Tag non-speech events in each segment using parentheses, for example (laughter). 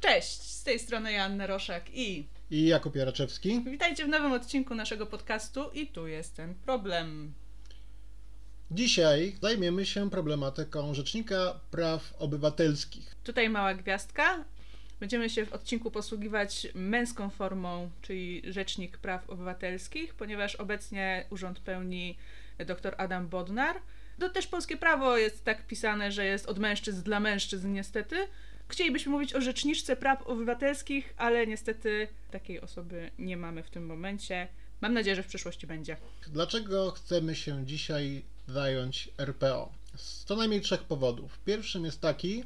Cześć, z tej strony Joanna Roszak i... I Jakub Jaraczewski. Witajcie w nowym odcinku naszego podcastu i tu jest ten problem. Dzisiaj zajmiemy się problematyką Rzecznika Praw Obywatelskich. Tutaj mała gwiazdka. Będziemy się w odcinku posługiwać męską formą, czyli Rzecznik Praw Obywatelskich, ponieważ obecnie urząd pełni dr Adam Bodnar. To też polskie prawo jest tak pisane, że jest od mężczyzn dla mężczyzn niestety. Chcielibyśmy mówić o Rzeczniczce Praw Obywatelskich, ale niestety takiej osoby nie mamy w tym momencie. Mam nadzieję, że w przyszłości będzie. Dlaczego chcemy się dzisiaj zająć RPO? Z co najmniej trzech powodów. Pierwszym jest taki,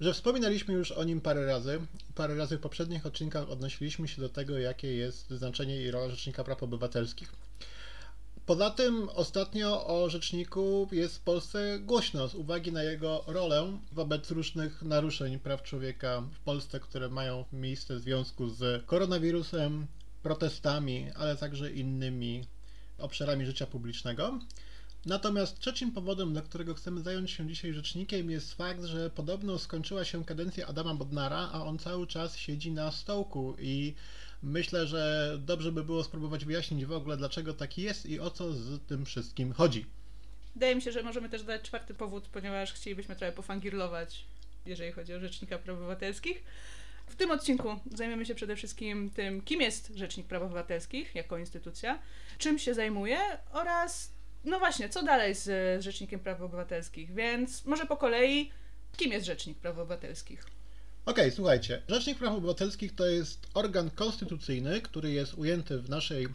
że wspominaliśmy już o nim parę razy. Parę razy w poprzednich odcinkach odnosiliśmy się do tego, jakie jest znaczenie i rola Rzecznika Praw Obywatelskich. Poza tym ostatnio o rzeczniku jest w Polsce głośno z uwagi na jego rolę wobec różnych naruszeń praw człowieka w Polsce, które mają miejsce w związku z koronawirusem, protestami, ale także innymi obszarami życia publicznego. Natomiast trzecim powodem, dla którego chcemy zająć się dzisiaj rzecznikiem, jest fakt, że podobno skończyła się kadencja Adama Bodnara, a on cały czas siedzi na stołku i myślę, że dobrze by było spróbować wyjaśnić w ogóle, dlaczego tak jest i o co z tym wszystkim chodzi. Wydaje mi się, że możemy też dać czwarty powód, ponieważ chcielibyśmy trochę pofangirlować, jeżeli chodzi o Rzecznika Praw Obywatelskich. W tym odcinku zajmiemy się przede wszystkim tym, kim jest Rzecznik Praw Obywatelskich jako instytucja, czym się zajmuje oraz, no właśnie, co dalej z Rzecznikiem Praw Obywatelskich. Więc może po kolei, kim jest Rzecznik Praw Obywatelskich? Okej, okay, słuchajcie. Rzecznik Praw Obywatelskich to jest organ konstytucyjny, który jest ujęty w naszej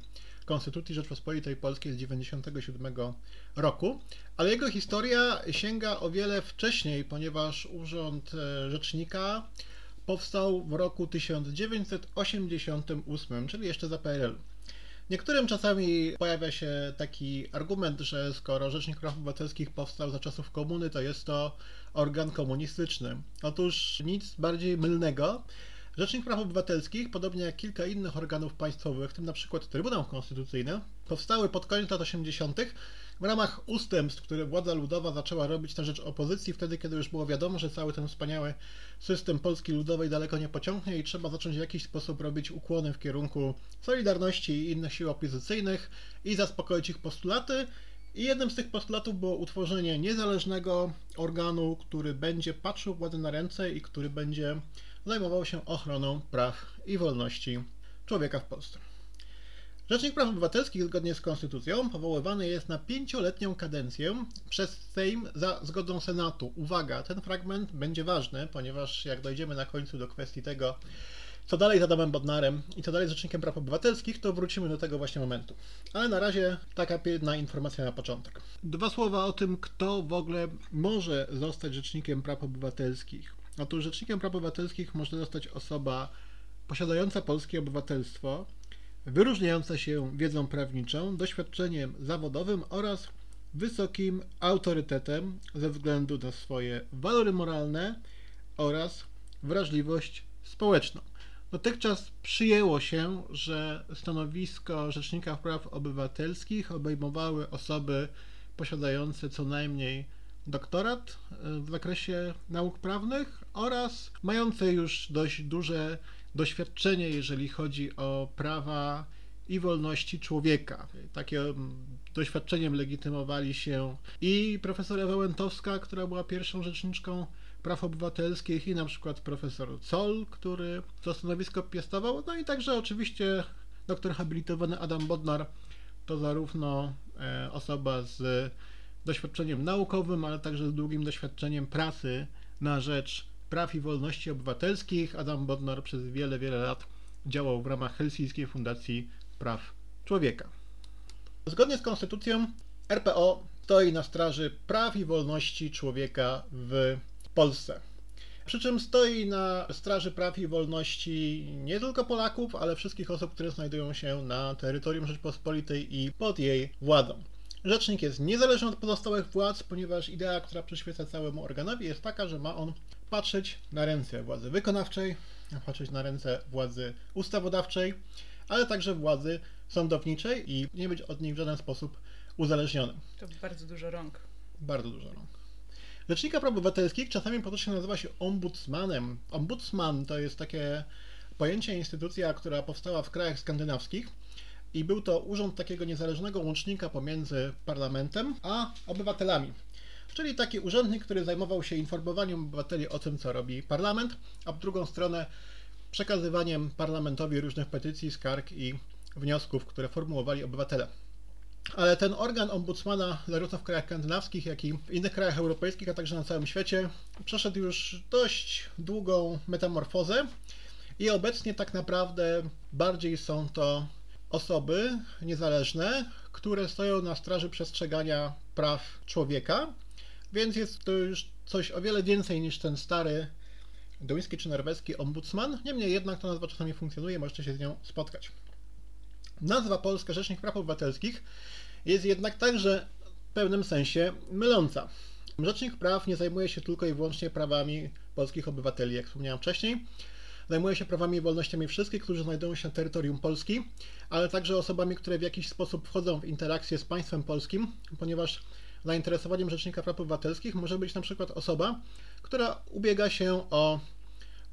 Konstytucji Rzeczpospolitej Polskiej z 1997 roku, ale jego historia sięga o wiele wcześniej, ponieważ Urząd e, Rzecznika powstał w roku 1988, czyli jeszcze za PRL. Niektórym czasami pojawia się taki argument, że skoro Rzecznik Praw Obywatelskich powstał za czasów komuny, to jest to organ komunistyczny. Otóż nic bardziej mylnego. Rzecznik Praw Obywatelskich, podobnie jak kilka innych organów państwowych, w tym na przykład Trybunał Konstytucyjny, powstały pod koniec lat 80. w ramach ustępstw, które władza ludowa zaczęła robić na rzecz opozycji, wtedy kiedy już było wiadomo, że cały ten wspaniały system Polski Ludowej daleko nie pociągnie i trzeba zacząć w jakiś sposób robić ukłony w kierunku Solidarności i innych sił opozycyjnych i zaspokoić ich postulaty. I jednym z tych postulatów było utworzenie niezależnego organu, który będzie patrzył władzy na ręce i który będzie zajmował się ochroną praw i wolności człowieka w Polsce. Rzecznik Praw Obywatelskich zgodnie z Konstytucją powoływany jest na pięcioletnią kadencję przez Sejm za zgodą Senatu. Uwaga, ten fragment będzie ważny, ponieważ jak dojdziemy na końcu do kwestii tego, co dalej z Adamem Bodnarem i co dalej z Rzecznikiem Praw Obywatelskich, to wrócimy do tego właśnie momentu. Ale na razie taka jedna informacja na początek. Dwa słowa o tym, kto w ogóle może zostać Rzecznikiem Praw Obywatelskich. Otóż Rzecznikiem Praw Obywatelskich może zostać osoba posiadająca polskie obywatelstwo, wyróżniająca się wiedzą prawniczą, doświadczeniem zawodowym oraz wysokim autorytetem ze względu na swoje walory moralne oraz wrażliwość społeczną. Dotychczas przyjęło się, że stanowisko Rzecznika Praw Obywatelskich obejmowały osoby posiadające co najmniej doktorat e, w zakresie nauk prawnych oraz mające już dość duże doświadczenie, jeżeli chodzi o prawa i wolności człowieka. Takim doświadczeniem legitymowali się i profesora Wałętowska, która była pierwszą rzeczniczką praw obywatelskich i na przykład profesor Zoll, który to stanowisko piastował, no i także oczywiście doktor habilitowany Adam Bodnar, to zarówno e, osoba z doświadczeniem naukowym, ale także z długim doświadczeniem pracy na rzecz praw i wolności obywatelskich. Adam Bodnar przez wiele, wiele lat działał w ramach Helsińskiej Fundacji Praw Człowieka. Zgodnie z konstytucją RPO stoi na straży praw i wolności człowieka w Polsce. Przy czym stoi na straży praw i wolności nie tylko Polaków, ale wszystkich osób, które znajdują się na terytorium Rzeczpospolitej i pod jej władzą. Rzecznik jest niezależny od pozostałych władz, ponieważ idea, która przyświeca całemu organowi, jest taka, że ma on patrzeć na ręce władzy wykonawczej, patrzeć na ręce władzy ustawodawczej, ale także władzy sądowniczej i nie być od nich w żaden sposób uzależnionym. To bardzo dużo rąk. Bardzo dużo rąk. Rzecznika Praw Obywatelskich czasami potocznie nazywa się ombudsmanem. Ombudsman to jest takie pojęcie, instytucja, która powstała w krajach skandynawskich i był to urząd takiego niezależnego łącznika pomiędzy parlamentem a obywatelami. Czyli taki urzędnik, który zajmował się informowaniem obywateli o tym, co robi parlament, a w drugą stronę przekazywaniem parlamentowi różnych petycji, skarg i wniosków, które formułowali obywatele. Ale ten organ ombudsmana, zarówno w krajach skandynawskich, jak i w innych krajach europejskich, a także na całym świecie, przeszedł już dość długą metamorfozę i obecnie tak naprawdę bardziej są to osoby niezależne, które stoją na straży przestrzegania praw człowieka, więc jest to już coś o wiele więcej niż ten stary duński czy norweski ombudsman. Niemniej jednak ta nazwa czasami funkcjonuje, możecie się z nią spotkać. Nazwa polska Rzecznik Praw Obywatelskich jest jednak także w pewnym sensie myląca. Rzecznik Praw nie zajmuje się tylko i wyłącznie prawami polskich obywateli, jak wspomniałem wcześniej. Zajmuje się prawami i wolnościami wszystkich, którzy znajdują się na terytorium Polski, ale także osobami, które w jakiś sposób wchodzą w interakcję z państwem polskim, ponieważ zainteresowaniem Rzecznika Praw Obywatelskich może być na przykład osoba, która ubiega się o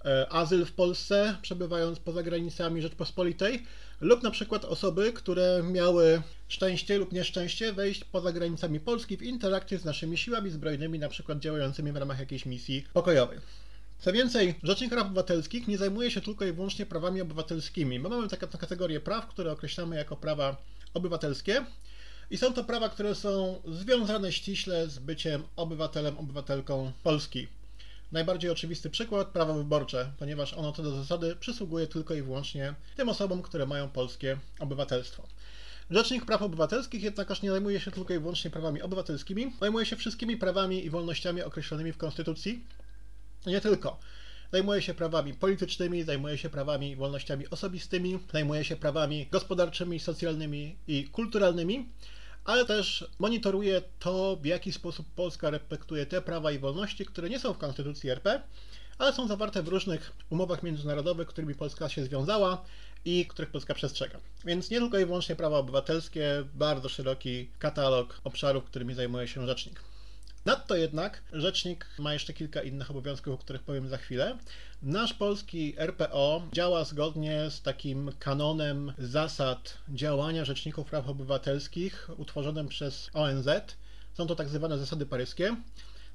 e, azyl w Polsce, przebywając poza granicami Rzeczpospolitej, lub na przykład osoby, które miały szczęście lub nieszczęście wejść poza granicami Polski w interakcję z naszymi siłami zbrojnymi, na przykład działającymi w ramach jakiejś misji pokojowej. Co więcej, Rzecznik Praw Obywatelskich nie zajmuje się tylko i wyłącznie prawami obywatelskimi. My mamy taką kategorię praw, które określamy jako prawa obywatelskie. I są to prawa, które są związane ściśle z byciem obywatelem, obywatelką Polski. Najbardziej oczywisty przykład prawo wyborcze, ponieważ ono co do zasady przysługuje tylko i wyłącznie tym osobom, które mają polskie obywatelstwo. Rzecznik Praw Obywatelskich jednakowoż nie zajmuje się tylko i wyłącznie prawami obywatelskimi, zajmuje się wszystkimi prawami i wolnościami określonymi w Konstytucji. Nie tylko. Zajmuje się prawami politycznymi, zajmuje się prawami i wolnościami osobistymi, zajmuje się prawami gospodarczymi, socjalnymi i kulturalnymi, ale też monitoruje to, w jaki sposób Polska respektuje te prawa i wolności, które nie są w Konstytucji RP, ale są zawarte w różnych umowach międzynarodowych, którymi Polska się związała i których Polska przestrzega. Więc nie tylko i wyłącznie prawa obywatelskie, bardzo szeroki katalog obszarów, którymi zajmuje się rzecznik. Nadto jednak rzecznik ma jeszcze kilka innych obowiązków, o których powiem za chwilę. Nasz polski RPO działa zgodnie z takim kanonem zasad działania rzeczników praw obywatelskich utworzonym przez ONZ. Są to tak zwane zasady paryskie.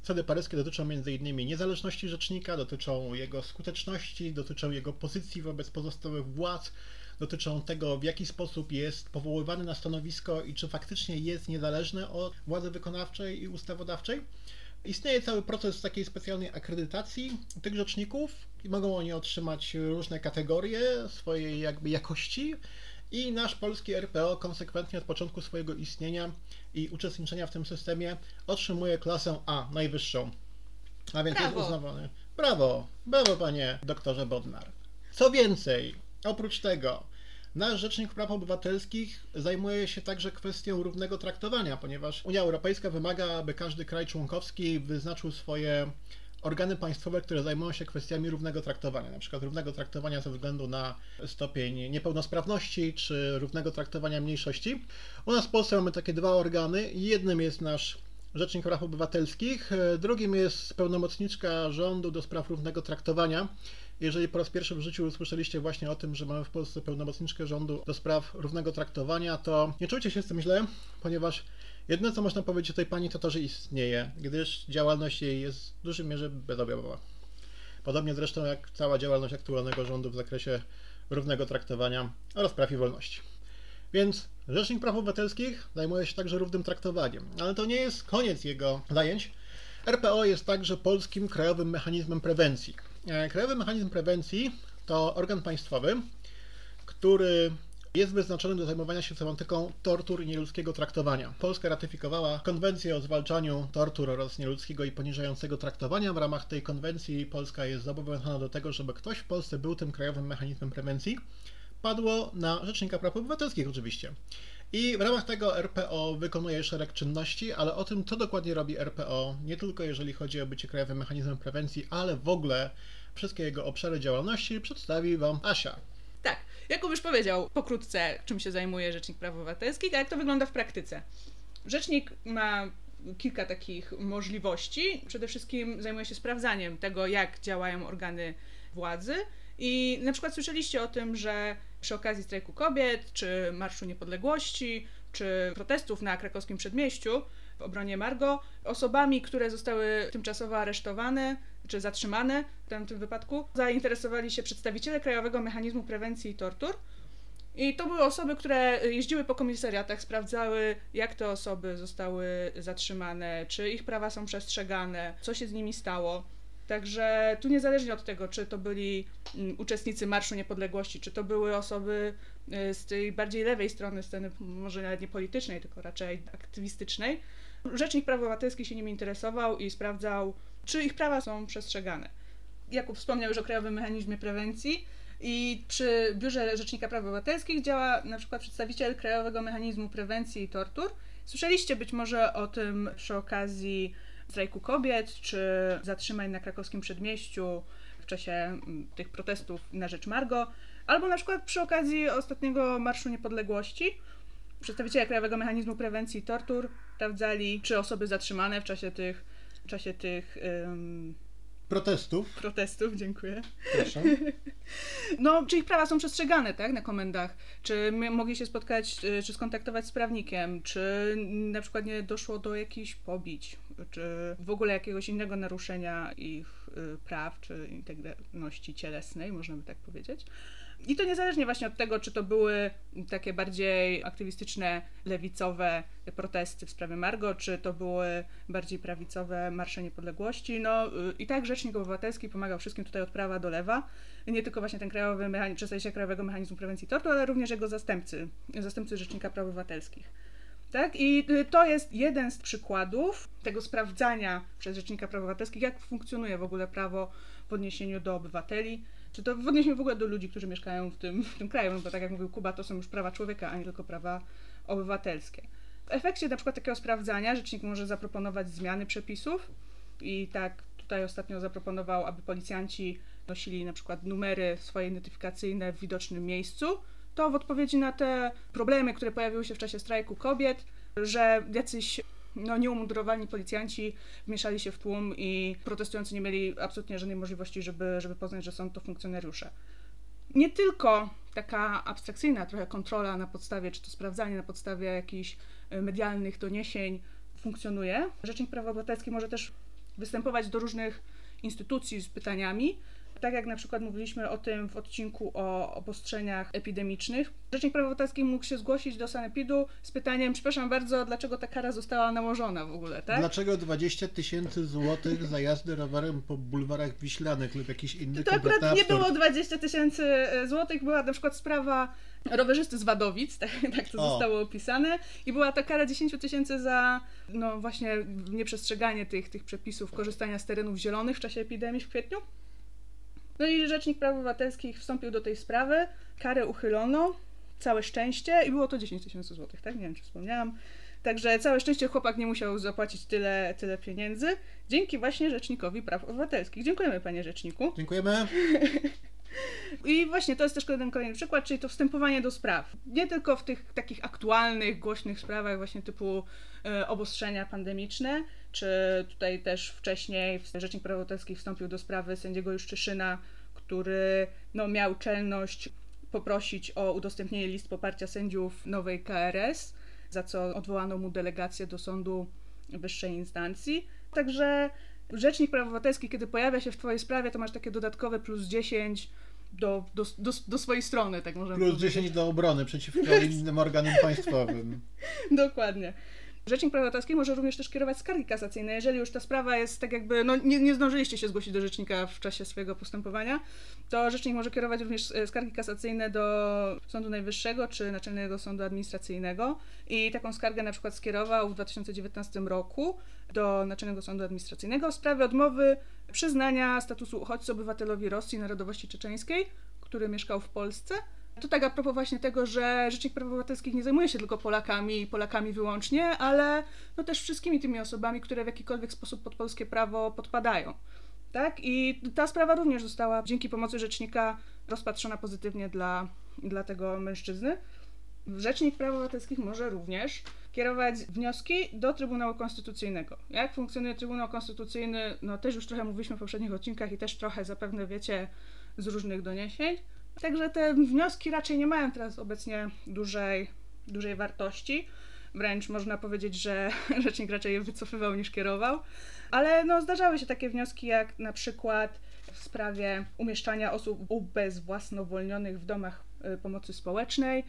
Zasady paryskie dotyczą m.in. niezależności rzecznika, dotyczą jego skuteczności, dotyczą jego pozycji wobec pozostałych władz, dotyczą tego, w jaki sposób jest powoływany na stanowisko i czy faktycznie jest niezależny od władzy wykonawczej i ustawodawczej. Istnieje cały proces takiej specjalnej akredytacji tych rzeczników i mogą oni otrzymać różne kategorie swojej jakby jakości i nasz polski RPO konsekwentnie od początku swojego istnienia i uczestniczenia w tym systemie otrzymuje klasę A, najwyższą. A więc brawo. jest uznawany. Brawo, brawo panie doktorze Bodnar. Co więcej, oprócz tego, Nasz Rzecznik Praw Obywatelskich zajmuje się także kwestią równego traktowania, ponieważ Unia Europejska wymaga, aby każdy kraj członkowski wyznaczył swoje organy państwowe, które zajmują się kwestiami równego traktowania, na przykład równego traktowania ze względu na stopień niepełnosprawności czy równego traktowania mniejszości. U nas w Polsce mamy takie dwa organy. Jednym jest nasz Rzecznik Praw Obywatelskich, drugim jest pełnomocniczka rządu do spraw równego traktowania. Jeżeli po raz pierwszy w życiu usłyszeliście właśnie o tym, że mamy w Polsce pełnomocniczkę rządu do spraw równego traktowania, to nie czujcie się z tym źle, ponieważ jedyne co można powiedzieć o tej pani to to, że istnieje, gdyż działalność jej jest w dużej mierze bezobjawowa. Podobnie zresztą jak cała działalność aktualnego rządu w zakresie równego traktowania oraz praw i wolności. Więc Rzecznik Praw Obywatelskich zajmuje się także równym traktowaniem, ale to nie jest koniec jego zajęć. RPO jest także polskim krajowym mechanizmem prewencji. E, Krajowy Mechanizm Prewencji to organ państwowy, który jest wyznaczony do zajmowania się tematyką tortur i nieludzkiego traktowania. Polska ratyfikowała konwencję o zwalczaniu tortur oraz nieludzkiego i poniżającego traktowania. W ramach tej konwencji Polska jest zobowiązana do tego, żeby ktoś w Polsce był tym krajowym mechanizmem prewencji. Padło na Rzecznika Praw Obywatelskich oczywiście. I w ramach tego RPO wykonuje szereg czynności, ale o tym, co dokładnie robi RPO, nie tylko jeżeli chodzi o bycie krajowym mechanizmem prewencji, ale w ogóle wszystkie jego obszary działalności przedstawi Wam Asia. Tak, Jakub już powiedział pokrótce, czym się zajmuje Rzecznik Praw Obywatelskich, a jak to wygląda w praktyce. Rzecznik ma kilka takich możliwości. Przede wszystkim zajmuje się sprawdzaniem tego, jak działają organy władzy. I na przykład słyszeliście o tym, że przy okazji strajku kobiet, czy Marszu Niepodległości, czy protestów na krakowskim przedmieściu w obronie Margo, osobami, które zostały tymczasowo aresztowane czy zatrzymane w tym, wypadku, zainteresowali się przedstawiciele Krajowego Mechanizmu Prewencji i Tortur. I to były osoby, które jeździły po komisariatach, sprawdzały, jak te osoby zostały zatrzymane, czy ich prawa są przestrzegane, co się z nimi stało. Także tu niezależnie od tego, czy to byli mm, uczestnicy Marszu Niepodległości, czy to były osoby y, z tej bardziej lewej strony sceny, może nawet nie politycznej, tylko raczej aktywistycznej, Rzecznik Praw Obywatelskich się nimi interesował i sprawdzał, czy ich prawa są przestrzegane. Jakub wspomniał już o Krajowym Mechanizmie Prewencji i przy Biurze Rzecznika Praw Obywatelskich działa na przykład przedstawiciel Krajowego Mechanizmu Prewencji i Tortur. Słyszeliście być może o tym przy okazji strajku kobiet, czy zatrzymań na krakowskim przedmieściu w czasie mm, tych protestów na rzecz Margo, albo na przykład przy okazji ostatniego Marszu Niepodległości. Przedstawiciele Krajowego Mechanizmu Prewencji Tortur sprawdzali, czy osoby zatrzymane w czasie tych, w czasie tych um, protestów. Protestów, dziękuję. Proszę. (laughs) No, czy ich prawa są przestrzegane, tak, na komendach? Czy mogli się spotkać, y, czy skontaktować z prawnikiem? Czy na przykład nie doszło do jakichś pobić? Czy w ogóle jakiegoś innego naruszenia ich y, praw, czy integralności cielesnej, można by tak powiedzieć? I to niezależnie właśnie od tego, czy to były takie bardziej aktywistyczne, lewicowe protesty w sprawie Margo, czy to były bardziej prawicowe marsze niepodległości. No i tak Rzecznik Obywatelski pomagał wszystkim tutaj od prawa do lewa. Nie tylko właśnie ten krajowy mechanizm, przedstawiciel Krajowego Mechanizmu Prewencji Tortu, ale również jego zastępcy, zastępcy Rzecznika Praw Obywatelskich. Tak? I to jest jeden z przykładów tego sprawdzania przez Rzecznika Praw Obywatelskich, jak funkcjonuje w ogóle prawo w odniesieniu do obywateli czy to w odniesieniu w ogóle do ludzi, którzy mieszkają w tym, w tym kraju, no bo tak jak mówił Kuba, to są już prawa człowieka, a nie tylko prawa obywatelskie. W efekcie na przykład takiego sprawdzania rzecznik może zaproponować zmiany przepisów i tak tutaj ostatnio zaproponował, aby policjanci nosili na przykład numery swoje identyfikacyjne w widocznym miejscu, to w odpowiedzi na te problemy, które pojawiły się w czasie strajku kobiet, że jacyś no, nieumundurowani policjanci wmieszali się w tłum i protestujący nie mieli absolutnie żadnej możliwości, żeby, żeby poznać, że są to funkcjonariusze. Nie tylko taka abstrakcyjna trochę kontrola na podstawie, czy to sprawdzanie na podstawie jakichś e, medialnych doniesień funkcjonuje. Rzecznik Praw Obywatelskich może też występować do różnych instytucji z pytaniami, tak jak na przykład mówiliśmy o tym w odcinku o obostrzeniach epidemicznych, Rzecznik Praw Obywatelskich mógł się zgłosić do Sanepidu z pytaniem, przepraszam bardzo, dlaczego ta kara została nałożona w ogóle, tak? Dlaczego 20 tysięcy złotych za jazdę rowerem po bulwarach wiślanych lub jakiś inny To akurat nie było 20 tysięcy e, złotych, była na przykład sprawa rowerzysty z Wadowic, (laughs) tak, tak to o. zostało opisane i była ta kara 10 tysięcy za no właśnie nieprzestrzeganie tych, tych przepisów korzystania z terenów zielonych w czasie epidemii w kwietniu. No i Rzecznik Praw Obywatelskich wstąpił do tej sprawy, karę uchylono, całe szczęście i było to 10 tysięcy złotych, tak? Nie wiem, czy wspomniałam. Także całe szczęście chłopak nie musiał zapłacić tyle, tyle pieniędzy, dzięki właśnie Rzecznikowi Praw Obywatelskich. Dziękujemy, panie Rzeczniku. Dziękujemy. (laughs) I właśnie to jest też jeden kolejny przykład, czyli to wstępowanie do spraw. Nie tylko w tych takich aktualnych, głośnych sprawach, właśnie typu e, obostrzenia pandemiczne, czy tutaj też wcześniej Rzecznik Praw Obywatelskich wstąpił do sprawy sędziego Juszczyszyna, który no, miał czelność poprosić o udostępnienie list poparcia sędziów nowej KRS, za co odwołano mu delegację do sądu wyższej instancji. Także Rzecznik Praw Obywatelskich, kiedy pojawia się w Twojej sprawie, to masz takie dodatkowe plus 10 do, do, do, do swojej strony, tak możemy Plus powiedzieć. 10 do obrony przeciwko innym organom państwowym. (laughs) Dokładnie. Rzecznik Praw Obywatelskich może również też kierować skargi kasacyjne. Jeżeli już ta sprawa jest tak jakby, no nie, nie zdążyliście się zgłosić do rzecznika w czasie swojego postępowania, to rzecznik może kierować również e, skargi kasacyjne do Sądu Najwyższego czy Naczelnego Sądu Administracyjnego. I taką skargę na przykład skierował w 2019 roku do Naczelnego Sądu Administracyjnego w sprawie odmowy przyznania statusu uchodźcy obywatelowi Rosji narodowości czeczeńskiej, który mieszkał w Polsce to tak a propos właśnie tego, że Rzecznik Praw Obywatelskich nie zajmuje się tylko Polakami i Polakami wyłącznie, ale no też wszystkimi tymi osobami, które w jakikolwiek sposób pod polskie prawo podpadają. Tak? I ta sprawa również została dzięki pomocy rzecznika rozpatrzona pozytywnie dla, dla tego mężczyzny. Rzecznik Praw Obywatelskich może również kierować wnioski do Trybunału Konstytucyjnego. Jak funkcjonuje Trybunał Konstytucyjny, no też już trochę mówiliśmy w poprzednich odcinkach i też trochę zapewne wiecie z różnych doniesień. Także te wnioski raczej nie mają teraz obecnie dużej, dużej wartości. Wręcz można powiedzieć, że (laughs) rzecznik raczej je wycofywał niż kierował. Ale no, zdarzały się takie wnioski, jak na przykład w sprawie umieszczania osób ubezwłasnowolnionych w domach y, pomocy społecznej.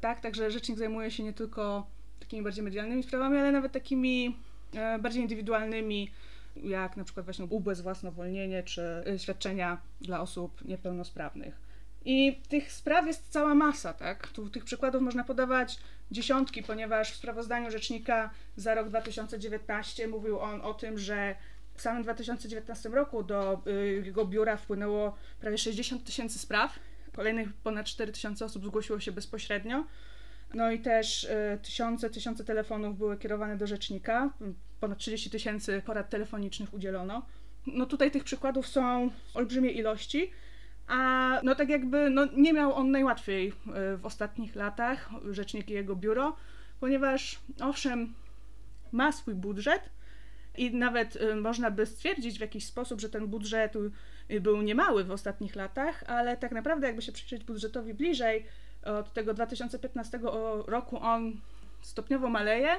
Tak, także rzecznik zajmuje się nie tylko takimi bardziej medialnymi sprawami, ale nawet takimi e, bardziej indywidualnymi, jak na przykład właśnie ubezwłasnowolnienie czy y, świadczenia dla osób niepełnosprawnych. I tych spraw jest cała masa, tak? Tu tych przykładów można podawać dziesiątki, ponieważ w sprawozdaniu rzecznika za rok 2019 mówił on o tym, że w samym 2019 roku do y, jego biura wpłynęło prawie 60 tysięcy spraw. Kolejnych ponad 4 tysiące osób zgłosiło się bezpośrednio. No i też y, tysiące, tysiące telefonów były kierowane do rzecznika. Ponad 30 tysięcy porad telefonicznych udzielono. No tutaj tych przykładów są olbrzymie ilości. A no tak jakby no, nie miał on najłatwiej y, w ostatnich latach, rzecznik i jego biuro, ponieważ owszem, ma swój budżet i nawet y, można by stwierdzić w jakiś sposób, że ten budżet y, był niemały w ostatnich latach, ale tak naprawdę jakby się przyjrzeć budżetowi bliżej, od tego 2015 roku on stopniowo maleje,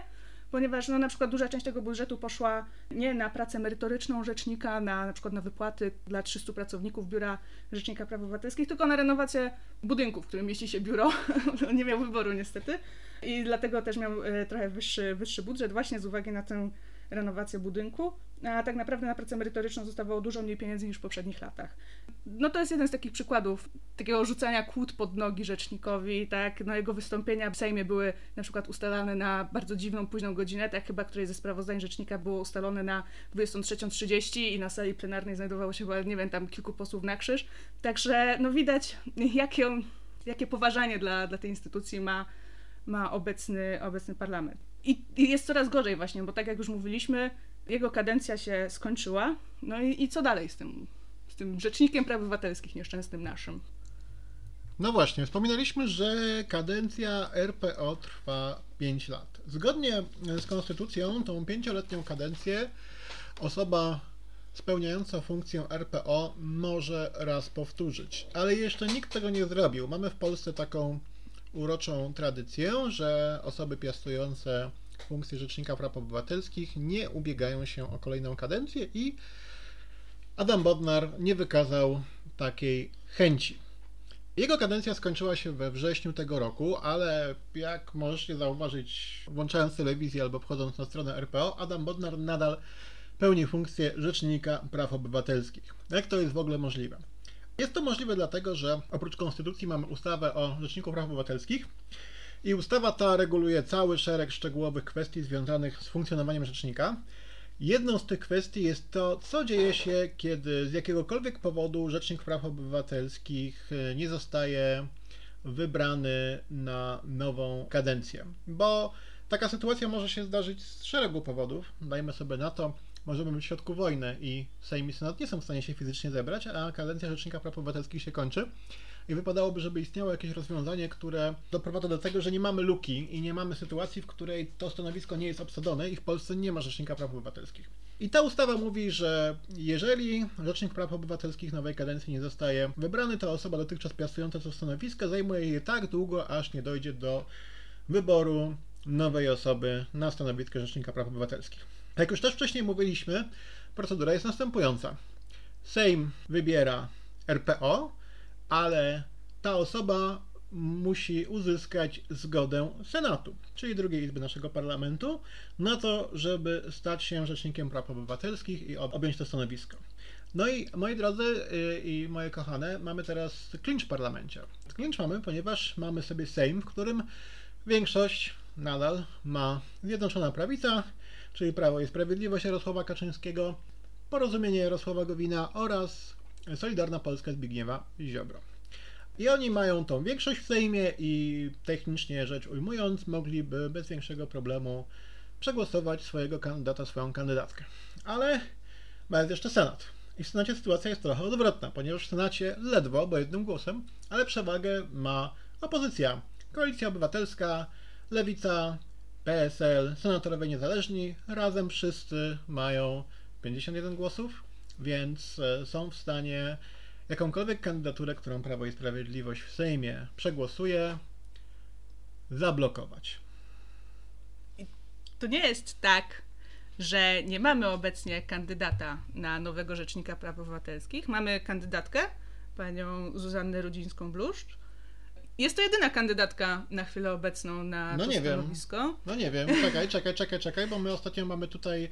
ponieważ no, na przykład duża część tego budżetu poszła nie na pracę merytoryczną rzecznika, na, na przykład na wypłaty dla 300 pracowników Biura Rzecznika Praw Obywatelskich, tylko na renowację budynku, w którym mieści się biuro. (laughs) nie miał wyboru niestety i dlatego też miał e, trochę wyższy, wyższy budżet właśnie z uwagi na tę renowację budynku, a tak naprawdę na pracę merytoryczną zostawało dużo mniej pieniędzy niż w poprzednich latach. No to jest jeden z takich przykładów takiego rzucania kłód pod nogi rzecznikowi, tak, no jego wystąpienia w Sejmie były na przykład ustalane na bardzo dziwną, późną godzinę, tak chyba której ze sprawozdań rzecznika było ustalone na 23.30 i na sali plenarnej znajdowało się chyba, nie wiem, tam kilku posłów na krzyż, także no widać jakie, jakie poważanie dla, dla tej instytucji ma, ma obecny, obecny parlament. I, I, jest coraz gorzej właśnie, bo tak jak już mówiliśmy, jego kadencja się skończyła. No i, i co dalej z tym, z tym rzecznikiem praw obywatelskich nieszczęsnym naszym? No właśnie, wspominaliśmy, że kadencja RPO trwa 5 lat. Zgodnie z konstytucją, tą pięcioletnią kadencję osoba spełniająca funkcję RPO może raz powtórzyć. Ale jeszcze nikt tego nie zrobił. Mamy w Polsce taką uroczą tradycję, że osoby piastujące funkcję Rzecznika Praw Obywatelskich nie ubiegają się o kolejną kadencję i Adam Bodnar nie wykazał takiej chęci. Jego kadencja skończyła się we wrześniu tego roku, ale jak możecie zauważyć, włączając telewizję albo wchodząc na stronę RPO, Adam Bodnar nadal pełni funkcję Rzecznika Praw Obywatelskich. Jak to jest w ogóle możliwe? Jest to możliwe dlatego, że oprócz konstytucji mamy ustawę o Rzeczniku Praw Obywatelskich i ustawa ta reguluje cały szereg szczegółowych kwestii związanych z funkcjonowaniem rzecznika. Jedną z tych kwestii jest to, co dzieje się, kiedy z jakiegokolwiek powodu Rzecznik Praw Obywatelskich e, nie zostaje wybrany na nową kadencję. Bo taka sytuacja może się zdarzyć z szeregu powodów. Dajmy sobie na to, możemy być w środku wojny i Sejm i Senat nie są w stanie się fizycznie zebrać, a kadencja Rzecznika Praw Obywatelskich się kończy. I wypadałoby, żeby istniało jakieś rozwiązanie, które doprowadza do tego, że nie mamy luki i nie mamy sytuacji, w której to stanowisko nie jest obsadzone i w Polsce nie ma Rzecznika Praw Obywatelskich. I ta ustawa mówi, że jeżeli Rzecznik Praw Obywatelskich nowej kadencji nie zostaje wybrany, to osoba dotychczas piastująca to stanowisko zajmuje je tak długo, aż nie dojdzie do wyboru nowej osoby na stanowisko Rzecznika Praw Obywatelskich. Jak już też wcześniej mówiliśmy, procedura jest następująca. Sejm wybiera RPO, ale ta osoba musi uzyskać zgodę Senatu, czyli drugiej izby naszego parlamentu, na to, żeby stać się Rzecznikiem Praw Obywatelskich i objąć to stanowisko. No i moi drodzy y, i moje kochane, mamy teraz klincz w parlamencie. Klincz mamy, ponieważ mamy sobie Sejm, w którym większość nadal ma Zjednoczona Prawica, czyli Prawo i Sprawiedliwość Jarosława Kaczyńskiego, Porozumienie Jarosława Gowina oraz Solidarna Polska Zbigniewa Ziobro. I oni mają tą większość w Sejmie i technicznie rzecz ujmując, mogliby bez większego problemu przegłosować swojego kandydata, swoją kandydatkę. Ale jest jeszcze Senat. I w Senacie sytuacja jest trochę odwrotna, ponieważ w Senacie ledwo, bo jednym głosem, ale przewagę ma opozycja. Koalicja Obywatelska, Lewica, PSL, senatorowie niezależni, razem wszyscy mają 51 głosów, więc e, są w stanie jakąkolwiek kandydaturę, którą Prawo i Sprawiedliwość w Sejmie przegłosuje, zablokować. To nie jest tak, że nie mamy obecnie kandydata na nowego rzecznika praw obywatelskich. Mamy kandydatkę, panią Zuzannę Rudzińską-Bluszcz. Jest to jedyna kandydatka na chwilę obecną na No to nie wiem. stanowisko. No nie wiem, czekaj, czekaj, czekaj, czekaj, bo my ostatnio mamy tutaj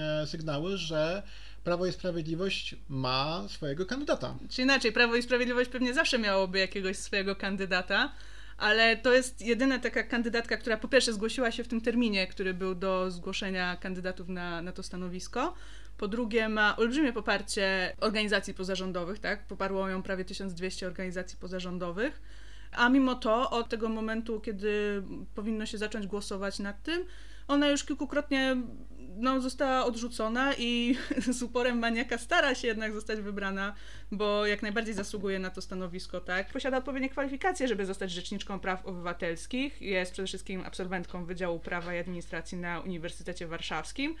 e, sygnały, że Prawo i Sprawiedliwość ma swojego kandydata. Czy inaczej, Prawo i Sprawiedliwość pewnie zawsze miałoby jakiegoś swojego kandydata, ale to jest jedyna taka kandydatka, która po pierwsze zgłosiła się w tym terminie, który był do zgłoszenia kandydatów na, na to stanowisko. Po drugie, ma olbrzymie poparcie organizacji pozarządowych, tak? Poparło ją prawie 1200 organizacji pozarządowych. A mimo to, od tego momentu, kiedy powinno się zacząć głosować nad tym, ona już kilkukrotnie no, została odrzucona i (laughs) z uporem maniaka stara się jednak zostać wybrana, bo jak najbardziej zasługuje na to stanowisko, tak? Posiada odpowiednie kwalifikacje, żeby zostać rzeczniczką praw obywatelskich. Jest przede wszystkim absolwentką Wydziału Prawa i Administracji na Uniwersytecie Warszawskim.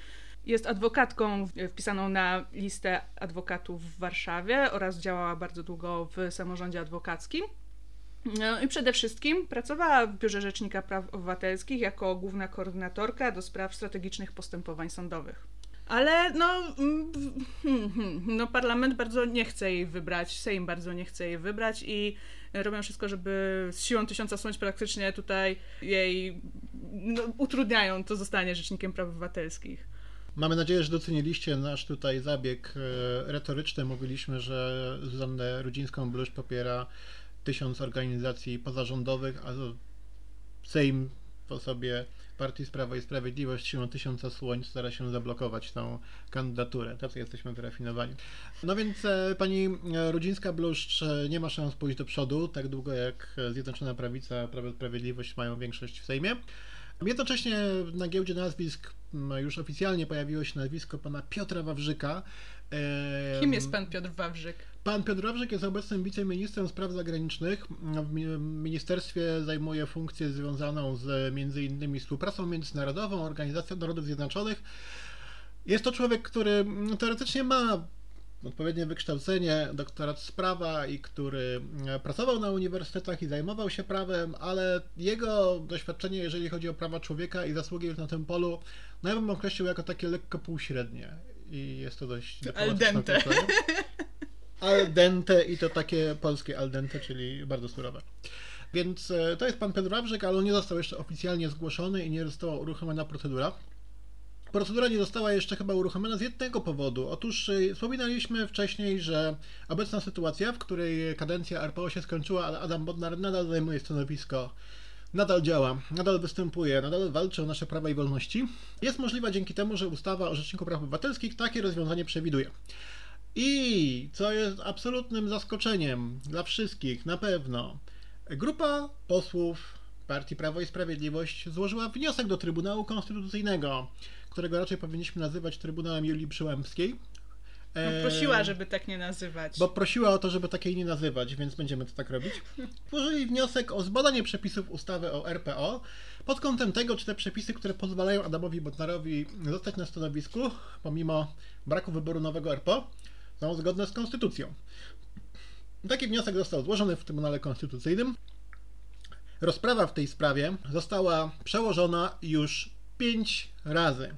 Jest adwokatką wpisaną na listę adwokatów w Warszawie oraz działała bardzo długo w samorządzie adwokackim. No i przede wszystkim pracowała w Biurze Rzecznika Praw Obywatelskich jako główna koordynatorka do spraw strategicznych postępowań sądowych. Ale no, mm, hmm, hmm, no parlament bardzo nie chce jej wybrać, Sejm bardzo nie chce jej wybrać i robią wszystko, żeby z siłą tysiąca słońc praktycznie tutaj jej no, utrudniają to zostanie Rzecznikiem Praw Obywatelskich. Mamy nadzieję, że doceniliście nasz tutaj zabieg e, retoryczny. Mówiliśmy, że Zuzannę Rudzińską-Bluszcz popiera tysiąc organizacji pozarządowych, a Sejm w osobie Partii Sprawa i Sprawiedliwość siłą tysiąca słońc stara się zablokować tą kandydaturę. Tacy jesteśmy wyrafinowani. No więc e, pani Rudzińska-Bluszcz e, nie ma szans pójść do przodu, tak długo jak Zjednoczona Prawica, Prawo i Sprawiedliwość mają większość w Sejmie. Jednocześnie na giełdzie nazwisk już oficjalnie pojawiło się nazwisko pana Piotra Wawrzyka. Kim jest pan Piotr Wawrzyk? Pan Piotr Wawrzyk jest obecnym wiceministrem spraw zagranicznych. W mi- ministerstwie zajmuje funkcję związaną z między innymi współpracą międzynarodową, Organizacją Narodów Zjednoczonych. Jest to człowiek, który mm, teoretycznie ma odpowiednie wykształcenie, doktorat z prawa i który e, pracował na uniwersytetach i zajmował się prawem, ale jego doświadczenie, jeżeli chodzi o prawa człowieka i zasługi na tym polu, no ja bym określił jako takie lekko półśrednie. I jest to dość Al dyplomatyczne dente. określenie. (laughs) Al dente i to takie polskie al dente, czyli bardzo surowe. Więc e, to jest pan Piotr Wawrzyk, ale on nie został jeszcze oficjalnie zgłoszony i nie została uruchomiona procedura. Procedura nie została jeszcze chyba uruchomiona z jednego powodu. Otóż y, wspominaliśmy wcześniej, że obecna sytuacja, w której kadencja RPO się skończyła, ale Adam Bodnar nadal zajmuje stanowisko, nadal działa, nadal występuje, nadal walczy o nasze prawa i wolności, jest możliwa dzięki temu, że ustawa o Rzeczniku Praw Obywatelskich takie rozwiązanie przewiduje. I co jest absolutnym zaskoczeniem dla wszystkich, na pewno, grupa posłów Partii Prawo i Sprawiedliwość złożyła wniosek do Trybunału Konstytucyjnego, którego raczej powinniśmy nazywać Trybunałem Julii Przyłębskiej. No, E, prosiła, żeby tak nie nazywać. Bo prosiła o to, żeby takiej nie nazywać, więc będziemy to tak robić. (laughs) Złożyli wniosek o zbadanie przepisów ustawy o RPO pod kątem tego, czy te przepisy, które pozwalają Adamowi Bodnarowi zostać na stanowisku, pomimo braku wyboru nowego RPO, są zgodne z konstytucją. Taki wniosek został złożony w Trybunale Konstytucyjnym. Rozprawa w tej sprawie została przełożona już pięć razy.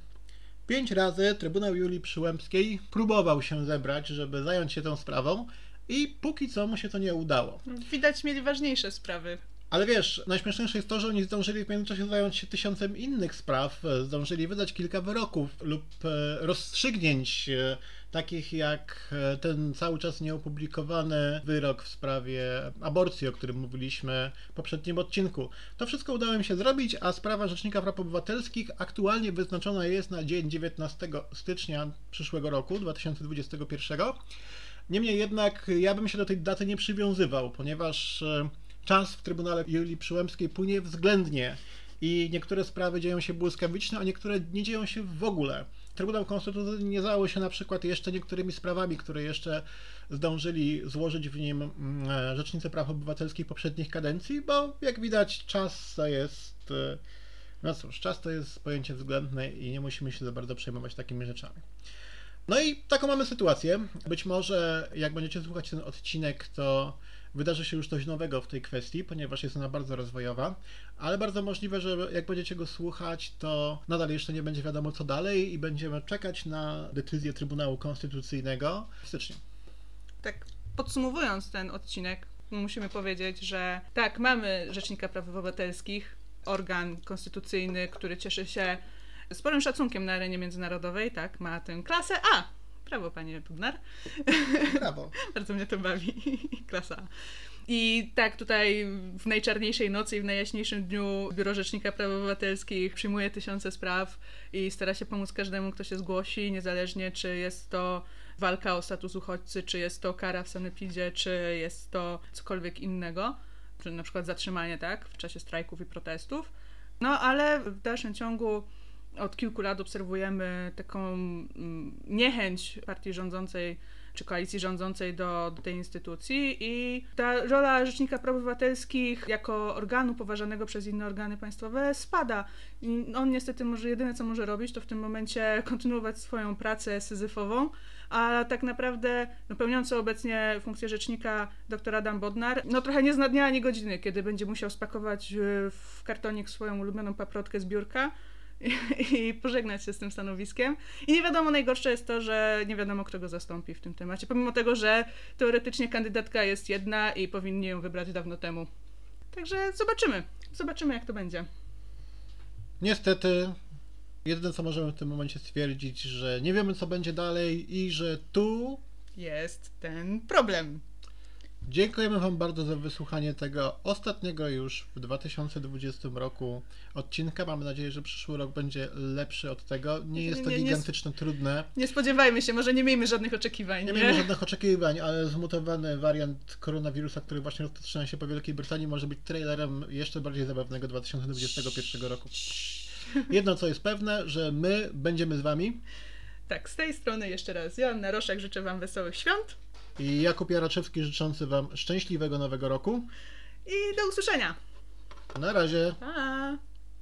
Pięć razy Trybunał Julii Przyłębskiej próbował się zebrać, żeby zająć się tą sprawą i póki co mu się to nie udało. Widać, mieli ważniejsze sprawy. Ale wiesz, najśmieszniejsze jest to, że oni zdążyli w międzyczasie zająć się tysiącem innych spraw, zdążyli wydać kilka wyroków lub e, rozstrzygnięć, e, takich jak e, ten cały czas nieopublikowany wyrok w sprawie aborcji, o którym mówiliśmy w poprzednim odcinku. To wszystko udało im się zrobić, a sprawa Rzecznika Praw Obywatelskich aktualnie wyznaczona jest na dzień 19 stycznia przyszłego roku, 2021. Niemniej jednak ja bym się do tej daty nie przywiązywał, ponieważ e, czas w Trybunale Julii Przyłębskiej płynie względnie i niektóre sprawy dzieją się błyskawicznie, a niektóre nie dzieją się w ogóle. Trybunał Konstytucyjny nie zajął się na przykład jeszcze niektórymi sprawami, które jeszcze zdążyli złożyć w nim mm, Rzecznicy Praw Obywatelskich poprzednich kadencji, bo jak widać czas to jest e, No cóż, czas to jest pojęcie względne i nie musimy się za bardzo przejmować takimi rzeczami. No i taką mamy sytuację. Być może jak będziecie słuchać ten odcinek, to wydarzy się już coś nowego w tej kwestii, ponieważ jest ona bardzo rozwojowa, ale bardzo możliwe, że jak będziecie go słuchać, to nadal jeszcze nie będzie wiadomo co dalej i będziemy czekać na decyzję Trybunału Konstytucyjnego w styczniu. Tak, podsumowując ten odcinek, musimy powiedzieć, że tak, mamy Rzecznika Praw Obywatelskich, organ konstytucyjny, który cieszy się sporym szacunkiem na arenie międzynarodowej, tak, ma tę klasę A. Brawo, panie Budnar. Brawo. (laughs) Bardzo mnie to bawi. Klasa. I tak, tutaj w najczarniejszej nocy i w najjaśniejszym dniu Biuro Rzecznika Praw Obywatelskich przyjmuje tysiące spraw i stara się pomóc każdemu, kto się zgłosi, niezależnie czy jest to walka o status uchodźcy, czy jest to kara w sanepidzie, czy jest to cokolwiek innego, czy na przykład zatrzymanie, tak, w czasie strajków i protestów. No, ale w dalszym ciągu od kilku lat obserwujemy taką mm, niechęć partii rządzącej czy koalicji rządzącej do, do tej instytucji i ta rola Rzecznika Praw Obywatelskich jako organu poważanego przez inne organy państwowe spada. I on niestety może jedyne co może robić to w tym momencie kontynuować swoją pracę syzyfową, a tak naprawdę no, pełniący obecnie funkcję rzecznika dr Adam Bodnar, no trochę nie zna dnia ani godziny, kiedy będzie musiał spakować w kartonik swoją ulubioną paprotkę z biurka (laughs) i pożegnać się z tym stanowiskiem. I nie wiadomo, najgorsze jest to, że nie wiadomo, kto go zastąpi w tym temacie, pomimo tego, że teoretycznie kandydatka jest jedna i powinni ją wybrać dawno temu. Także zobaczymy. Zobaczymy, jak to będzie. Niestety, jedyne co możemy w tym momencie stwierdzić, że nie wiemy, co będzie dalej i że tu jest ten problem. Dziękujemy Wam bardzo za wysłuchanie tego ostatniego już w 2020 roku odcinka. Mamy nadzieję, że przyszły rok będzie lepszy od tego. Nie jest to nie, nie, gigantyczne, trudne. Nie spodziewajmy się, może nie miejmy żadnych oczekiwań. Nie, nie miejmy żadnych oczekiwań, ale zmutowany wariant koronawirusa, który właśnie rozpoczyna się po Wielkiej Brytanii, może być trailerem jeszcze bardziej zabawnego 2021 roku. Jedno co jest pewne, że my będziemy z Wami. Tak, z tej strony jeszcze raz Joanna Roszak, życzę Wam wesołych świąt. I Jakub Jaraczewski życzący Wam szczęśliwego nowego roku. I do usłyszenia. Na razie. Pa.